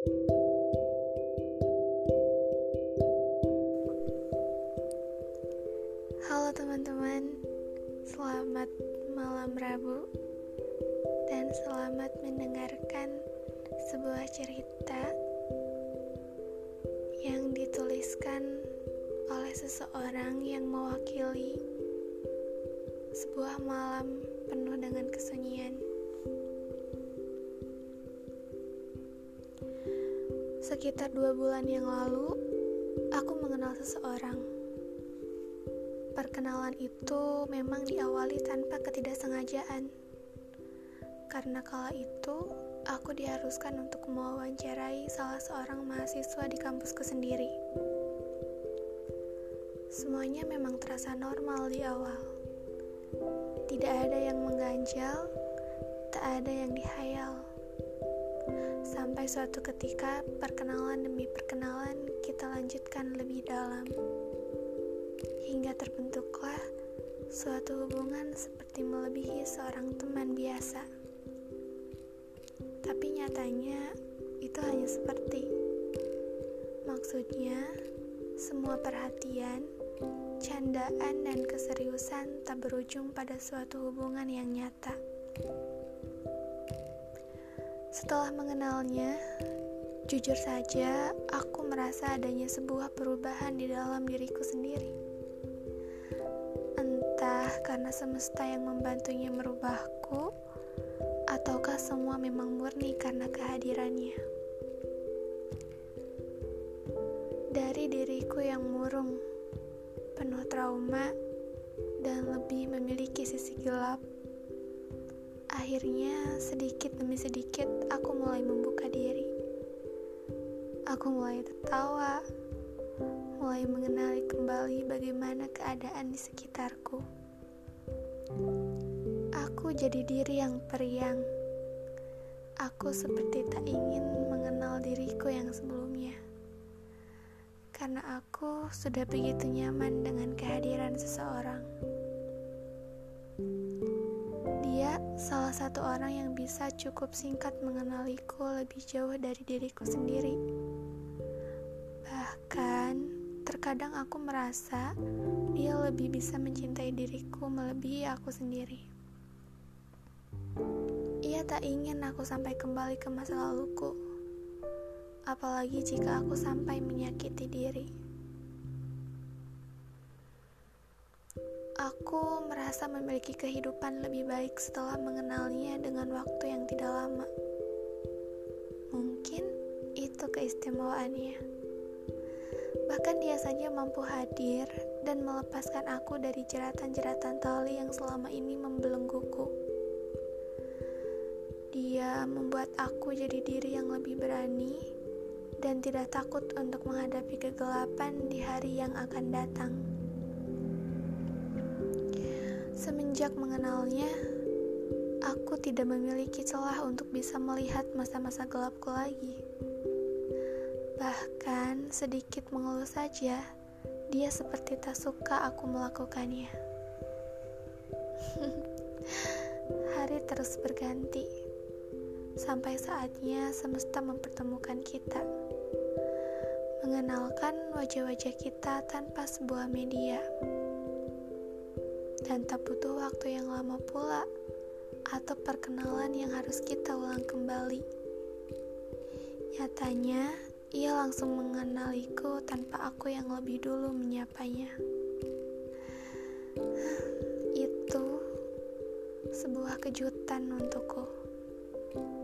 Halo teman-teman, selamat malam Rabu dan selamat mendengarkan sebuah cerita yang dituliskan oleh seseorang yang mewakili sebuah malam penuh dengan kesunyian. Sekitar dua bulan yang lalu, aku mengenal seseorang. Perkenalan itu memang diawali tanpa ketidaksengajaan. Karena kala itu, aku diharuskan untuk mewawancarai salah seorang mahasiswa di kampusku sendiri. Semuanya memang terasa normal di awal. Tidak ada yang mengganjal, tak ada yang dihayal. Sampai suatu ketika, perkenalan demi perkenalan kita lanjutkan lebih dalam. Hingga terbentuklah suatu hubungan seperti melebihi seorang teman biasa. Tapi nyatanya itu hanya seperti. Maksudnya, semua perhatian, candaan, dan keseriusan tak berujung pada suatu hubungan yang nyata. Setelah mengenalnya, jujur saja aku merasa adanya sebuah perubahan di dalam diriku sendiri. Entah karena semesta yang membantunya merubahku, ataukah semua memang murni karena kehadirannya. Dari diriku yang murung, penuh trauma, dan lebih memiliki sisi gelap Akhirnya, sedikit demi sedikit, aku mulai membuka diri. Aku mulai tertawa, mulai mengenali kembali bagaimana keadaan di sekitarku. Aku jadi diri yang periang. Aku seperti tak ingin mengenal diriku yang sebelumnya. Karena aku sudah begitu nyaman dengan kehadiran seseorang. Salah satu orang yang bisa cukup singkat mengenaliku lebih jauh dari diriku sendiri. Bahkan, terkadang aku merasa dia lebih bisa mencintai diriku melebihi aku sendiri. Ia tak ingin aku sampai kembali ke masa laluku, apalagi jika aku sampai menyakiti diri. Aku merasa memiliki kehidupan lebih baik setelah mengenalnya dengan waktu yang tidak lama. Mungkin itu keistimewaannya. Bahkan dia saja mampu hadir dan melepaskan aku dari jeratan-jeratan tali yang selama ini membelengguku. Dia membuat aku jadi diri yang lebih berani dan tidak takut untuk menghadapi kegelapan di hari yang akan datang. Semenjak mengenalnya, aku tidak memiliki celah untuk bisa melihat masa-masa gelapku lagi. Bahkan sedikit mengeluh saja, dia seperti tak suka aku melakukannya. Hari terus berganti, sampai saatnya semesta mempertemukan kita. Mengenalkan wajah-wajah kita tanpa sebuah media dan tak butuh waktu yang lama pula atau perkenalan yang harus kita ulang kembali. Nyatanya, ia langsung mengenaliku tanpa aku yang lebih dulu menyapanya. Itu sebuah kejutan untukku.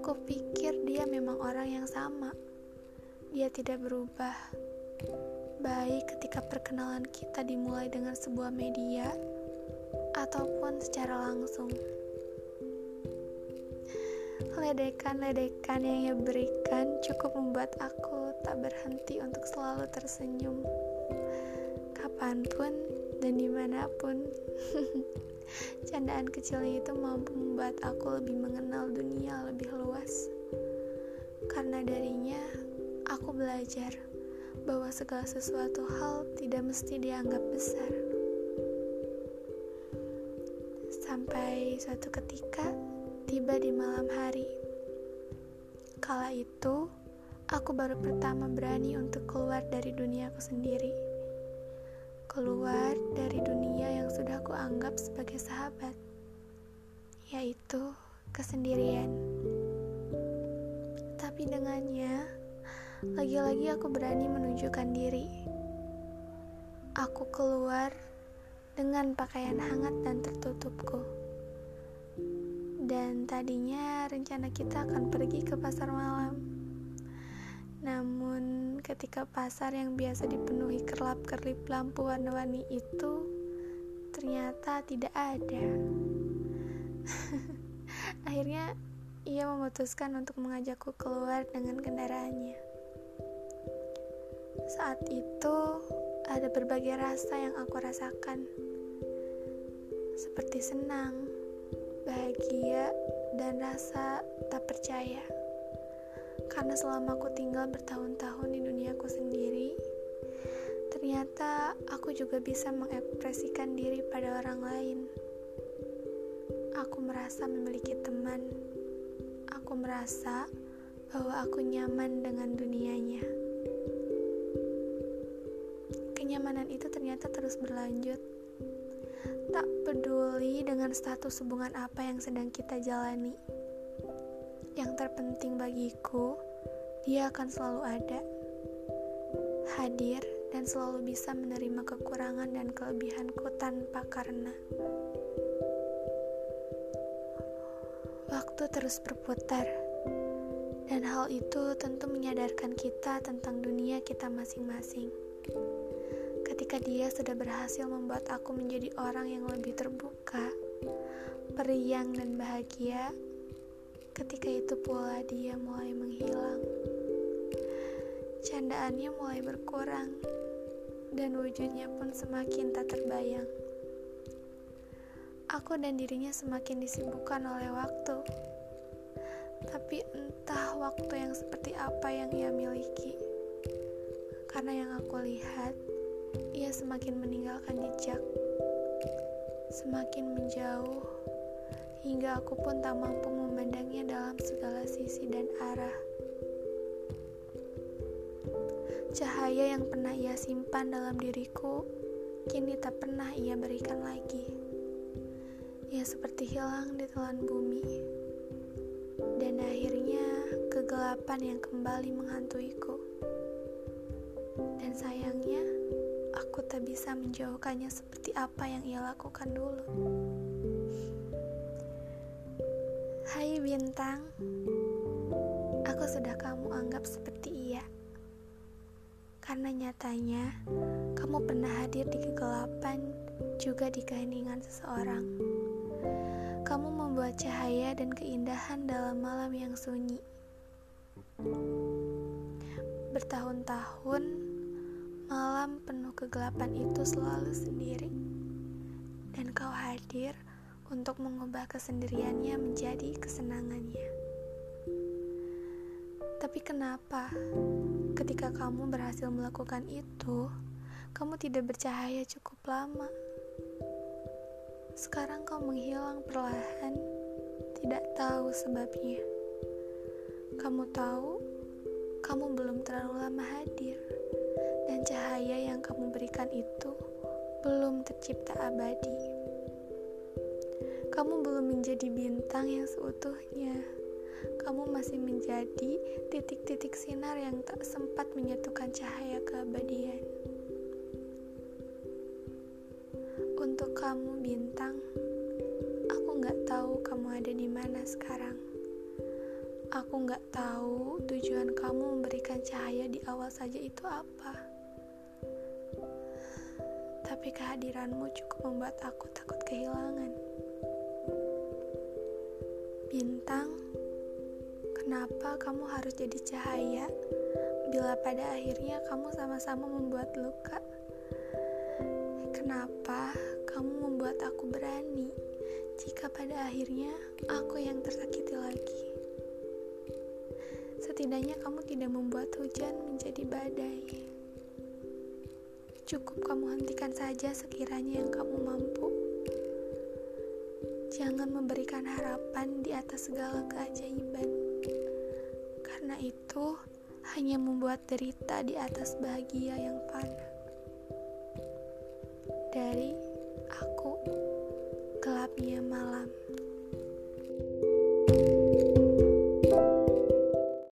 Kupikir dia memang orang yang sama. Dia tidak berubah. Baik ketika perkenalan kita dimulai dengan sebuah media, ataupun secara langsung. Ledekan-ledekan yang ia berikan cukup membuat aku tak berhenti untuk selalu tersenyum. Kapan pun dan di mana pun. Candaan kecil itu mampu membuat aku lebih mengenal dunia lebih luas. Karena darinya, aku belajar bahwa segala sesuatu hal tidak mesti dianggap besar. Sampai suatu ketika tiba di malam hari. Kala itu, aku baru pertama berani untuk keluar dari duniaku sendiri. Keluar dari dunia yang sudah aku anggap sebagai sahabat, yaitu kesendirian. Tapi dengannya, lagi-lagi aku berani menunjukkan diri. Aku keluar dengan pakaian hangat dan tertutupku. Dan tadinya rencana kita akan pergi ke pasar malam namun, ketika pasar yang biasa dipenuhi kerlap-kerlip lampu warna-warni itu ternyata tidak ada. Akhirnya, ia memutuskan untuk mengajakku keluar dengan kendaraannya. Saat itu, ada berbagai rasa yang aku rasakan, seperti senang, bahagia, dan rasa tak percaya. Karena selama aku tinggal bertahun-tahun di duniaku sendiri, ternyata aku juga bisa mengekspresikan diri pada orang lain. Aku merasa memiliki teman. Aku merasa bahwa aku nyaman dengan dunianya. Kenyamanan itu ternyata terus berlanjut. Tak peduli dengan status hubungan apa yang sedang kita jalani. Yang terpenting bagiku, dia akan selalu ada, hadir, dan selalu bisa menerima kekurangan dan kelebihanku tanpa karena. Waktu terus berputar, dan hal itu tentu menyadarkan kita tentang dunia kita masing-masing. Ketika dia sudah berhasil membuat aku menjadi orang yang lebih terbuka, periang, dan bahagia, Ketika itu pula dia mulai menghilang. Candaannya mulai berkurang dan wujudnya pun semakin tak terbayang. Aku dan dirinya semakin disibukkan oleh waktu. Tapi entah waktu yang seperti apa yang ia miliki. Karena yang aku lihat, ia semakin meninggalkan jejak. Semakin menjauh hingga aku pun tak mampu memandangnya dalam segala sisi dan arah. Cahaya yang pernah ia simpan dalam diriku, kini tak pernah ia berikan lagi. Ia seperti hilang di telan bumi. Dan akhirnya kegelapan yang kembali menghantuiku. Dan sayangnya, aku tak bisa menjauhkannya seperti apa yang ia lakukan dulu. Hai bintang, aku sudah kamu anggap seperti ia. Karena nyatanya, kamu pernah hadir di kegelapan, juga di keheningan seseorang. Kamu membuat cahaya dan keindahan dalam malam yang sunyi. Bertahun-tahun, malam penuh kegelapan itu selalu sendiri. Dan kau hadir untuk mengubah kesendiriannya menjadi kesenangannya. Tapi kenapa ketika kamu berhasil melakukan itu, kamu tidak bercahaya cukup lama? Sekarang kau menghilang perlahan, tidak tahu sebabnya. Kamu tahu, kamu belum terlalu lama hadir, dan cahaya yang kamu berikan itu belum tercipta abadi. Kamu belum menjadi bintang yang seutuhnya. Kamu masih menjadi titik-titik sinar yang tak sempat menyatukan cahaya keabadian. Untuk kamu, bintang, aku nggak tahu kamu ada di mana sekarang. Aku nggak tahu tujuan kamu memberikan cahaya di awal saja itu apa. Tapi kehadiranmu cukup membuat aku takut kehilangan. Bintang, kenapa kamu harus jadi cahaya bila pada akhirnya kamu sama-sama membuat luka? Kenapa kamu membuat aku berani jika pada akhirnya aku yang tersakiti lagi? Setidaknya kamu tidak membuat hujan menjadi badai. Cukup kamu hentikan saja sekiranya yang kamu mampu. Jangan memberikan harapan di atas segala keajaiban. Karena itu, hanya membuat derita di atas bahagia yang fana. Dari aku, gelapnya malam.